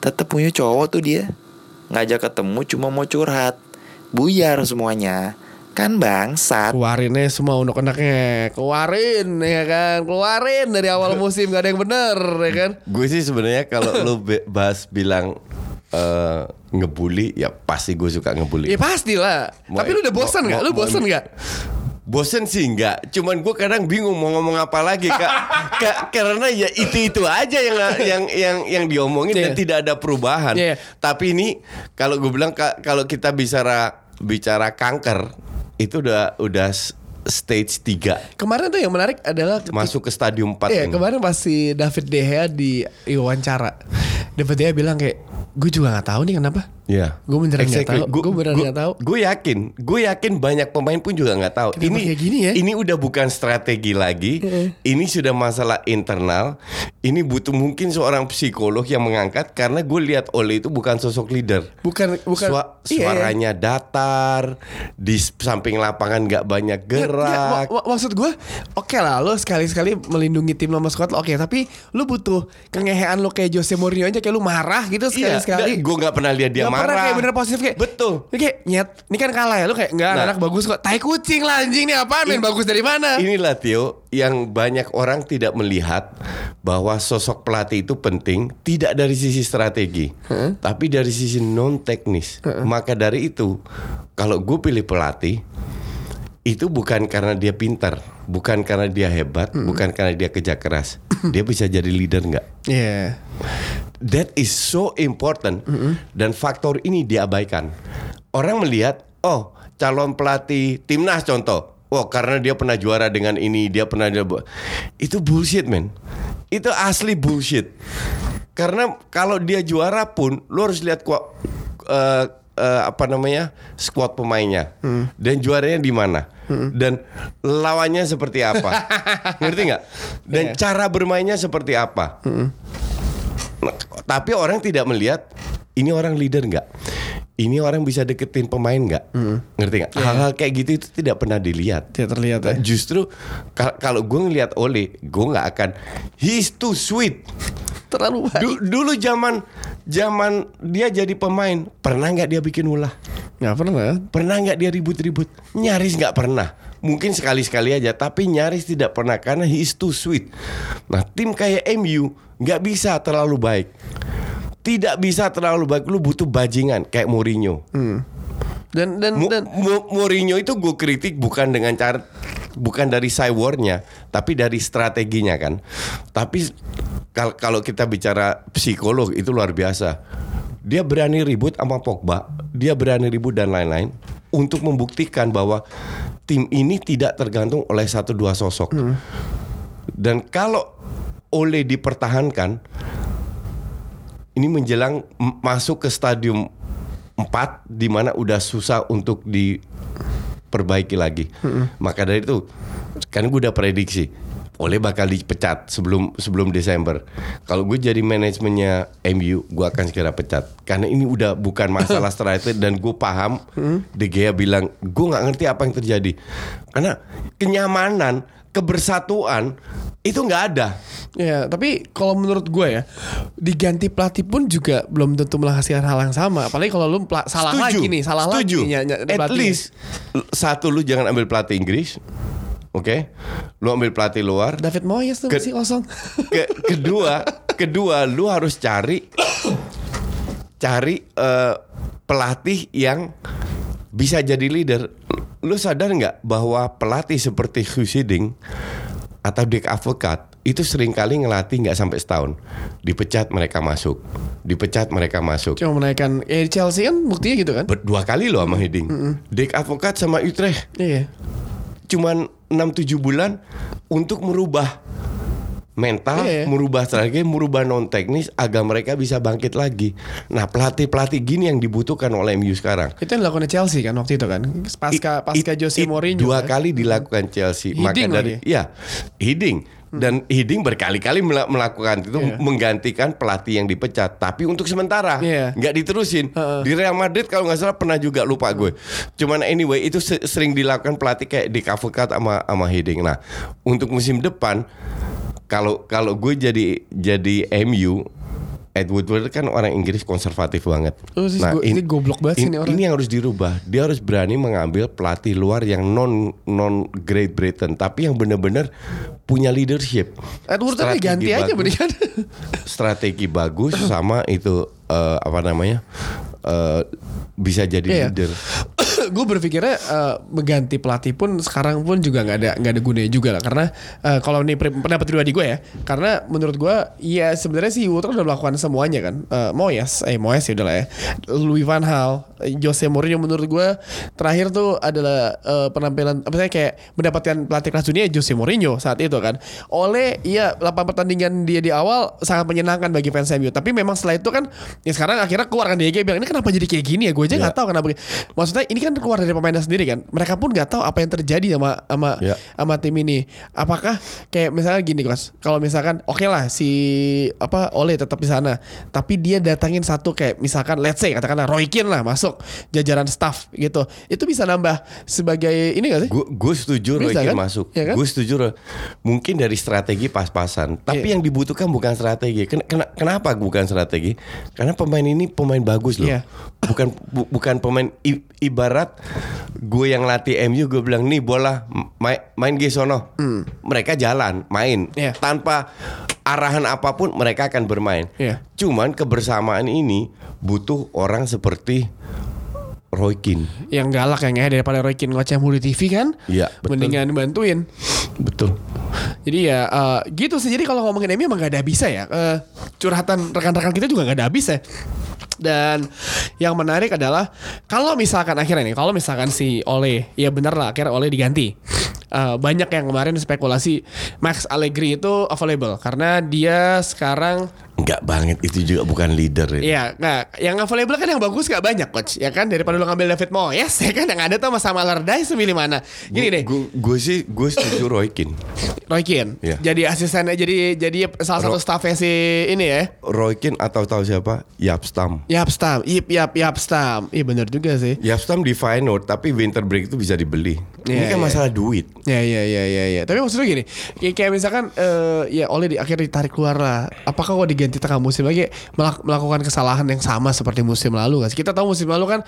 tetap punya cowok tuh dia. Ngajak ketemu cuma mau curhat. Buyar semuanya. Kan bangsat. Keluarin aja semua unek-uneknya Keluarin ya kan Keluarin dari awal musim Gak ada yang bener ya kan Gue sih sebenarnya kalau lu bahas bilang eh, ngebully ya pasti gue suka ngebully. Ya pastilah Mau- Tapi lu udah bosan mau- gak? Lu bosan mau- gak? Bosen sih enggak, cuman gue kadang bingung mau ngomong apa lagi kak, Ka- karena ya itu itu aja yang yang yang yang diomongin dan Iya. tidak ada perubahan. Iya. Tapi ini kalau gue bilang ka- kalau kita bicara bicara kanker itu udah udah stage 3 Kemarin tuh yang menarik adalah ketika- masuk ke stadium 4 Iya ini. kemarin si David De Gea di wawancara David De Gea bilang kayak Gue juga gak tahu nih kenapa Iya. Gue beneran nggak tahu. Gu- Gue beneran nggak tahu. Gue yakin, gue yakin banyak pemain pun juga nggak tahu. Kenapa ini kayak gini ya? Ini udah bukan strategi lagi. ini sudah masalah internal. Ini butuh mungkin seorang psikolog yang mengangkat karena gue lihat Ole itu bukan sosok leader. Bukan bukan Sua- iya, iya. suaranya datar, di samping lapangan nggak banyak Nggak, nggak, gerak. mak- mak- maksud gue oke lah lo sekali-sekali melindungi tim lo oke tapi lo butuh kengehean lo kayak Jose Mourinho aja kayak lo marah gitu Iya, sekali-sekali gue nggak pernah lihat dia pernah marah. kayak bener positif kayak Betul. Lu kayak nyet ini kan kalah ya lo kayak enggak Nah. anak bagus kok tai kucing lah anjing nih apaan main bagus dari mana Inilah Tio yang banyak orang tidak melihat bahwa sosok pelatih itu penting tidak dari sisi strategi, tapi dari sisi non teknis. Maka dari itu, kalau gue pilih pelatih itu bukan karena dia pintar, bukan karena dia hebat, bukan karena dia kerja keras. dia bisa jadi leader nggak? Iya That is so important dan faktor ini diabaikan. Orang melihat, oh calon pelatih timnas contoh, oh karena dia pernah juara dengan ini, dia pernah dia itu bullshit men. Itu asli bullshit. Karena kalau dia juara pun, lu harus lihat kok eh, apa namanya squad pemainnya dan juaranya di mana dan lawannya seperti apa, ngerti nggak? Dan Iya. cara bermainnya seperti apa. Nah, tapi orang tidak melihat ini orang leader nggak? Ini orang bisa deketin pemain nggak? Ngerti nggak? Hal-hal kayak gitu itu tidak pernah dilihat. Tidak terlihat ya Justru kal- kalau gue ngelihat Ole, gue nggak akan. He's too sweet. terlalu baik Du- dulu zaman zaman dia jadi pemain, pernah nggak dia bikin ulah? nggak pernah Pernah nggak dia ribut-ribut? Nyaris nggak pernah. Mungkin sekali-sekali aja, tapi nyaris tidak pernah karena he is too sweet. Nah, tim kayak MU nggak bisa terlalu baik. Tidak bisa terlalu baik. Lu butuh bajingan kayak Mourinho. dan dan Mu- dan Mu- Mourinho itu gue kritik bukan dengan cara bukan dari cywarnya, tapi dari strateginya kan. Tapi kal- kalau kita bicara psikolog itu luar biasa. Dia berani ribut sama Pogba, dia berani ribut dan lain-lain untuk membuktikan bahwa tim ini tidak tergantung oleh satu dua sosok. Dan kalau Ole dipertahankan, ini menjelang masuk ke stadium 4 di mana udah susah untuk diperbaiki lagi. Maka dari itu kan gue udah prediksi Oleh bakal dipecat sebelum sebelum Desember. Kalau gue jadi manajemennya MU, gue akan segera pecat. Karena ini udah bukan masalah strategi dan gue paham. De Gea bilang, gue nggak ngerti apa yang terjadi. Karena kenyamanan, kebersatuan itu nggak ada. Ya, tapi kalau menurut gue ya, diganti pelatih pun juga belum tentu menghasilkan hal yang sama. Apalagi kalau lu salah Setuju. lagi nih, salah Setuju. lagi. ny- ny- At least satu lu jangan ambil pelatih Inggris. Oke. Lu ambil pelatih luar. David Moyes tuh Ke- masih kosong. Ke- kedua, kedua lu harus cari cari eh, pelatih yang bisa jadi leader. Lu sadar nggak bahwa pelatih seperti Hugh Hiddink atau Dick Advocat itu sering kali ngelatih nggak sampai setahun. Dipecat mereka masuk. Dipecat mereka masuk. Cuma menaikkan ya di Chelsea kan buktinya gitu kan. Berdua kali loh sama Hiddink. Dick Advocat sama Utrecht Iya. cuman 6-7 bulan untuk merubah mental, Iya. merubah strategi, merubah non teknis agar mereka bisa bangkit lagi. Nah, pelatih-pelatih gini yang dibutuhkan oleh MU sekarang. Itu yang dilakukan Chelsea kan waktu itu kan. Pasca pasca it- Jose it Mourinho. dua kan. kali dilakukan Chelsea. Maka Hiddink dari lagi. ya, Hiddink dan Hiddink berkali-kali mela- melakukan itu Iya. menggantikan pelatih yang dipecat, tapi untuk sementara Iya. nggak diterusin. Heeh. Di Real Madrid kalau nggak salah pernah juga lupa gue. Cuman anyway itu se- sering dilakukan pelatih kayak di Advocat sama sama Hiddink. Nah, untuk musim depan kalau kalau gue jadi jadi MU Ed Woodward kan orang Inggris konservatif banget. Oh, go- ini goblok banget ini orang. Ini yang harus dirubah. Dia harus berani mengambil pelatih luar yang non non Great Britain, tapi yang benar-benar punya leadership. Edward tadi Strategi ganti aja bagus. mendingan. Strategi bagus sama itu eh, apa namanya eh, bisa jadi Iya. leader. gue berpikirnya eh, mengganti pelatih pun sekarang pun juga nggak ada nggak ada gunanya juga lah. Karena eh, kalau ini pendapat pribadi gue ya karena menurut gue ya sebenarnya si Woodward udah melakukan semuanya kan. Eh, Moyes eh Moyes ya udah lah ya. Louis van Gaal eh, Jose Mourinho menurut gue terakhir tuh adalah eh, penampilan apa sih kayak mendapatkan pelatih kelas dunia Jose Mourinho saat itu kan. Oleh iya 8 pertandingan dia di awal sangat menyenangkan bagi fans MU tapi memang setelah itu kan ya sekarang akhirnya keluar kan. Dia bilang ini kenapa jadi kayak gini ya gue aja nggak tahu kenapa maksudnya ini kan keluar dari pemainnya sendiri kan mereka pun nggak tahu apa yang terjadi sama sama Ya. sama tim ini apakah kayak misalnya gini guys kalau misalkan oke lah si apa Ole tetap di sana tapi dia datangin satu kayak misalkan let's say katakanlah Roy Keane lah masuk jajaran staff gitu itu bisa nambah sebagai ini gak sih Gue setuju Roy Bisa Keane kan? masuk. Iya kan? Gue setuju. Mungkin dari strategi pas-pasan. Tapi Iya. yang dibutuhkan bukan strategi. Ken- kena- kenapa bukan strategi? Karena pemain ini pemain bagus loh. Bukan bu- bukan pemain i- ibarat gue yang latih MU gue bilang nih bola main main ge sono. Mereka jalan main Hmm. Iya. tanpa arahan apa pun mereka akan bermain. Iya. Cuman kebersamaan ini butuh orang seperti Roy Keane. yang galak yang ngehe daripada Roy Keane ngoceh mulu di TV kan Iya, mendingan bantuin Betul. Jadi ya eh, gitu sih. Jadi kalau ngomongin MU emang gak ada habisnya ya. Eh, curhatan rekan-rekan kita juga gak ada habis ya. Dan yang menarik adalah kalau misalkan akhirnya nih, kalau misalkan si Ole, ya bener lah akhirnya Ole diganti. Eh, banyak yang kemarin spekulasi Max Allegri itu available karena dia sekarang Enggak banget itu juga bukan leader ya. Iya, nah, yang available kan yang bagus gak banyak coach, ya kan daripada lu ngambil David Moyes, ya kan yang ada tuh sama Sam Allardyce milih mana? Gini deh, Gue sih gue setuju Roy Keane. Roy Keane, Iya. jadi asistennya jadi jadi salah satu staffnya si ini ya, Roy Keane atau tahu siapa? Yap Stam. Yap Stam, Yip Yap Yap Stam. Iya benar juga sih. Yap Stam di Feyenoord tapi winter break itu bisa dibeli. Ini Iya, kan iya. masalah duit. Ya ya ya ya ya. Tapi maksudnya gini, kayak, kayak misalkan eh, ya oleh di akhirnya ditarik keluar lah. Apakah kok diganti tengah musim lagi melak- melakukan kesalahan yang sama seperti musim lalu kan? Kita tahu musim lalu kan,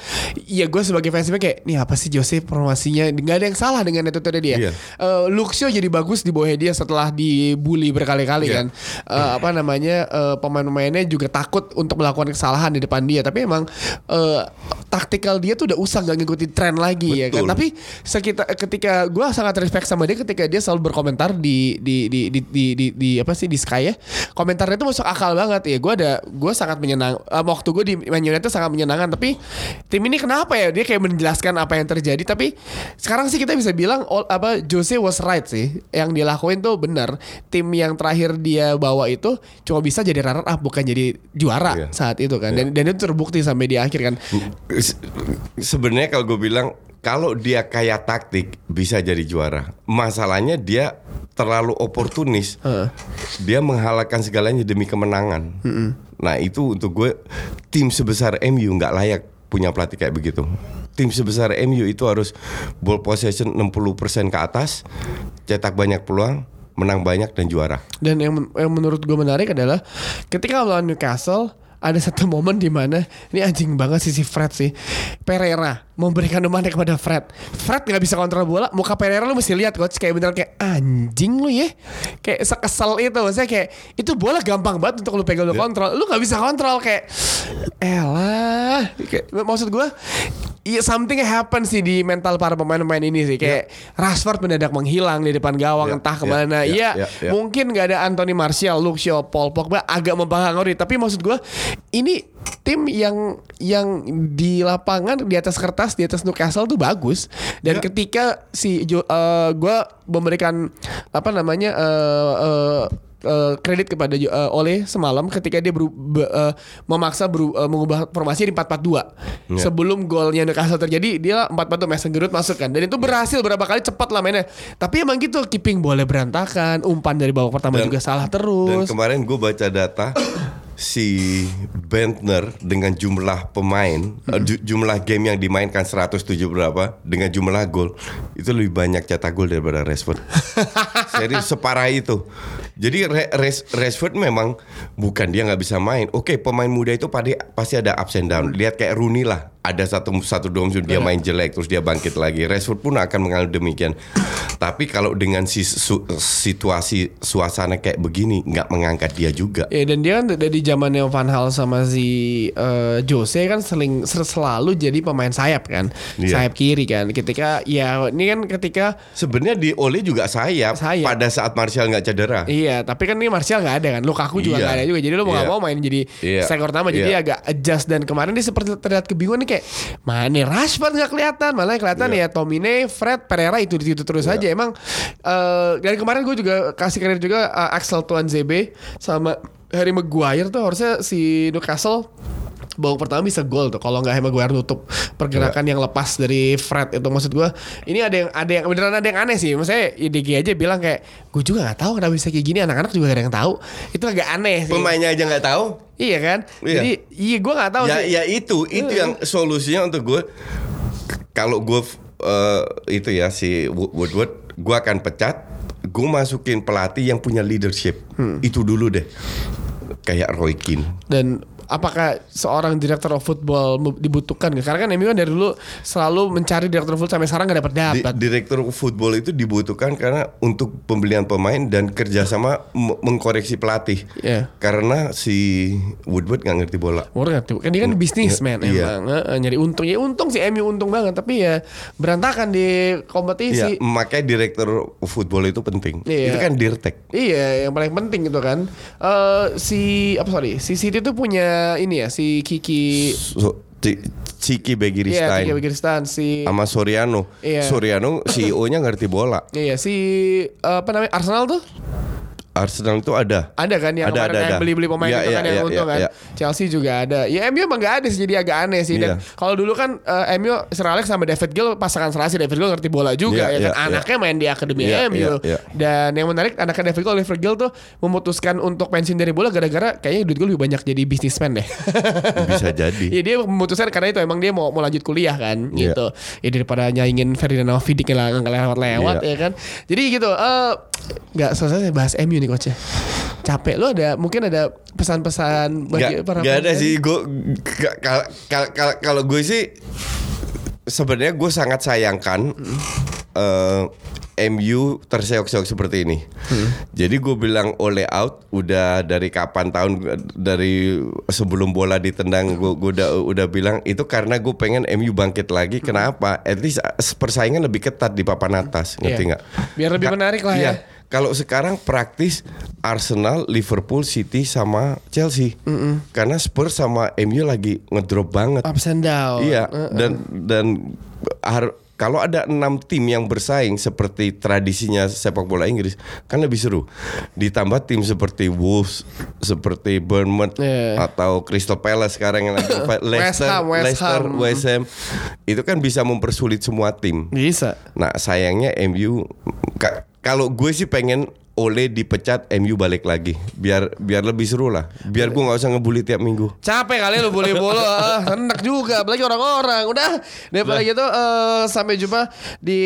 ya gue sebagai fans MU kayak, nih apa sih Jose formasinya? Nggak ada yang salah dengan itu tadi dia. Iya. Eh, Luxio jadi bagus di bawah dia setelah dibully berkali-kali Iya. kan. Eh, apa namanya eh, pemain-pemainnya juga takut untuk melakukan kesalahan di depan dia. Tapi emang eh, taktikal dia tuh udah usah gak ngikutin tren lagi ya kan. Betul. Tapi sekitar ketika gue sangat respect sama dia ketika dia selalu berkomentar di di di di di, di, di- apa sih di Sky ya. Komentarnya itu masuk akal banget. Ya gue ada gue sangat menyenang eh, waktu gue di Man United sangat menyenangkan tapi tim ini kenapa ya? Dia kayak menjelaskan apa yang terjadi tapi sekarang sih kita bisa bilang all, apa Jose was right sih. Yang dia lakuin tuh benar tim yang terakhir dia bawa itu cuma bisa jadi runner up bukan jadi juara Iya. saat itu kan. Dan dan itu terbukti sampai di akhir kan. Se- Sebenarnya kalau gue bilang kalau dia kayak taktik bisa jadi juara. Masalahnya dia terlalu oportunis. Dia menghalalkan segalanya demi kemenangan. Nah itu untuk gue tim sebesar MU nggak layak punya pelatih kayak begitu. Tim sebesar MU itu harus ball possession 60% ke atas, cetak banyak peluang, menang banyak dan juara. Dan yang, men- yang menurut gue menarik adalah ketika melawan Newcastle ada satu momen di mana ini anjing banget sih si Fred sih. Pereira memberikan umpannya kepada Fred. Fred nggak bisa kontrol bola. Muka Pereira lu mesti lihat coach kayak bener kayak anjing lu ya. Kayak sekesel itu maksudnya kayak itu bola gampang banget untuk lu pegang lu kontrol. Lu nggak bisa kontrol kayak elah. Kayak, maksud gue Iya something happen sih di mental para pemain-pemain ini sih kayak Rashford mendadak menghilang di depan gawang Ya, entah ya, ke mana. ya, Iya, ya, ya. mungkin nggak ada Anthony Martial, Luke Shaw, Paul Pogba agak mempengaruhi. Tapi maksud gue ini tim yang yang di lapangan di atas kertas di atas Newcastle tuh bagus. Dan Ya. ketika si Jo- eh, gue memberikan apa namanya eh, eh, eh, kredit kepada Jo- eh, Ole semalam ketika dia beru- be- eh, memaksa beru- eh, mengubah formasi di 4-4-2 Ya. sebelum golnya Newcastle terjadi dia 4-4-2 Mason Greenwood masuk kan dan itu berhasil berapa kali cepat lah mainnya tapi emang gitu keeping boleh berantakan umpan dari babak pertama Dan- juga salah Dan terus kemarin gue baca data si Bentner dengan jumlah pemain eh, ju- jumlah game yang dimainkan 107 berapa dengan jumlah gol itu lebih banyak cetak gol daripada Rashford. Serius separah itu. Jadi Rashford memang bukan dia nggak bisa main. Oke, pemain muda itu pasti pasti ada ups and down. Lihat kayak Rooney lah. Ada satu satu dua musim dia main jelek terus dia bangkit lagi. Rashford pun akan mengalami demikian. Tapi kalau dengan si, su- situasi suasana kayak begini nggak mengangkat dia juga. Ya dan dia kan dari zamannya Van Hal sama si eh, Jose kan seling selalu jadi pemain sayap kan, Iya. sayap kiri kan. Ketika ya ini kan ketika Sebenarnya di Ole juga sayap, Sayap. pada saat Martial nggak cedera. Iya, tapi kan ini Martial nggak ada kan, Lukaku juga Iya. nggak ada juga. Jadi lu mau nggak Iya. mau main jadi Iya. striker utama. Jadi Iya. agak adjust dan kemarin dia seperti terlihat kebingungan nih kayak mana nih Rashford nggak kelihatan, malah yang kelihatan Iya. ya Tomine, Fred, Pereira itu di situ terus aja. Emang eh dari kemarin gue juga kasih kredit juga eh, Axel Tuan ZB sama Harry Maguire tuh harusnya si Newcastle babak pertama bisa gol tuh kalau nggak Maguire nutup pergerakan Iya. yang lepas dari Fred itu maksud gue ini ada yang ada yang beneran ada yang aneh sih maksudnya IDG aja bilang kayak gue juga nggak tahu kenapa bisa kayak gini anak-anak juga gak ada yang tahu itu agak aneh sih Pemainnya aja nggak tahu. iya kan Iya. jadi iya gue nggak tahu ya, sih ya itu itu yang solusinya untuk gue. Kalau gue eh, itu ya si Wo- Woodward, gue akan pecat. Gue masukin pelatih yang punya leadership. Itu dulu deh. Kayak Roy Keane. dan apakah seorang direktur of football dibutuhkan karena kan MU kan dari dulu selalu mencari direktur football sampai sekarang nggak dapat Di- dapat direktur football itu dibutuhkan karena untuk pembelian pemain dan kerjasama mengkoreksi pelatih. Iya. Karena si Woodward nggak ngerti bola. Murah ngerti. Kan dia kan bisnismen Iya. emang Heeh, nyari untung ya untung sih MU untung banget tapi ya berantakan di kompetisi. Iya, makanya direktur football itu penting. Iya. Itu kan dirtek. Iya, yang paling penting itu kan. Eh si apa sorry, si City tuh punya ini ya, si Kiki So, Ci- Ciki Iya, Begiristain Kiki Begiristan, si sama Soriano. Iya. Soriano CEO-nya ngerti bola. Iya, si apa namanya? Arsenal tuh Arsenal itu ada. ada kan yang Ada, kemarin ada, yang beli-beli pemain Iya, itu kan yang iya, untung iya, kan. iya. Chelsea juga ada. Ya MU emang gak ada sih jadi agak aneh sih dan kalau dulu kan eh, MU Sir Alex sama David Gill pasangan serasi David Gill ngerti bola juga ya kan anaknya main di akademi MU. Dan yang menarik anaknya David Gill Oliver Gill tuh memutuskan untuk pensiun dari bola gara-gara kayaknya duit gue lebih banyak jadi bisnismen deh. Bisa jadi. Iya dia memutuskan karena itu emang dia mau mau lanjut kuliah kan gitu. Ya daripada nyaingin Ferdinand Vidic yang lewat-lewat ya kan. Jadi gitu eh nggak selesai bahas MU nih coach Capek lu ada mungkin ada pesan-pesan bagi Gak, para gak ada sih gue kalau gue sih sebenarnya gue sangat sayangkan eh, MU terseok-seok seperti ini. Jadi gue bilang oleh out udah dari kapan tahun dari sebelum bola ditendang gue gue udah udah bilang itu karena gue pengen MU bangkit lagi. Kenapa? At least eh, persaingan lebih ketat di papan atas, ngerti Iya. nggak? Biar lebih menarik lah iya. ya. Kalau sekarang praktis Arsenal, Liverpool, City sama Chelsea. Karena Spurs sama MU lagi ngedrop banget. ups and down. Iya, Eh, dan dan har- kalau ada enam tim yang bersaing seperti tradisinya sepak bola Inggris kan lebih seru. Ditambah tim seperti Wolves, seperti Bournemouth Iya. atau Crystal Palace sekarang yang lagi Leicester, Ham, West Leicester, Ham. West Ham itu kan bisa mempersulit semua tim. Bisa. Nah sayangnya MU kalau gue sih pengen Ole dipecat MU balik lagi. Biar biar lebih seru lah. Biar gue nggak usah ngebully tiap minggu. Capek kali lu boleh bola. Ah, Enak juga Apalagi orang-orang. Udah Daripada gitu eh, Sampai jumpa Di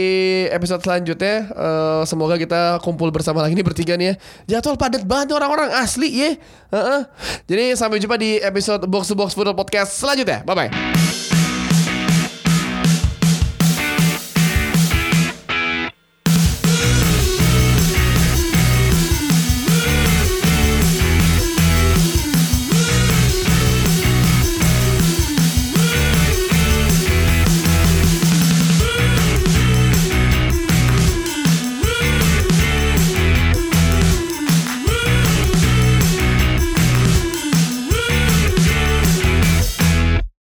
episode selanjutnya. Eh, Semoga kita kumpul bersama lagi nih bertiga nih ya. Jadwal padat banget orang-orang Asli ya Heeh. Jadi sampai jumpa di episode Box to Box Football Podcast selanjutnya. Bye-bye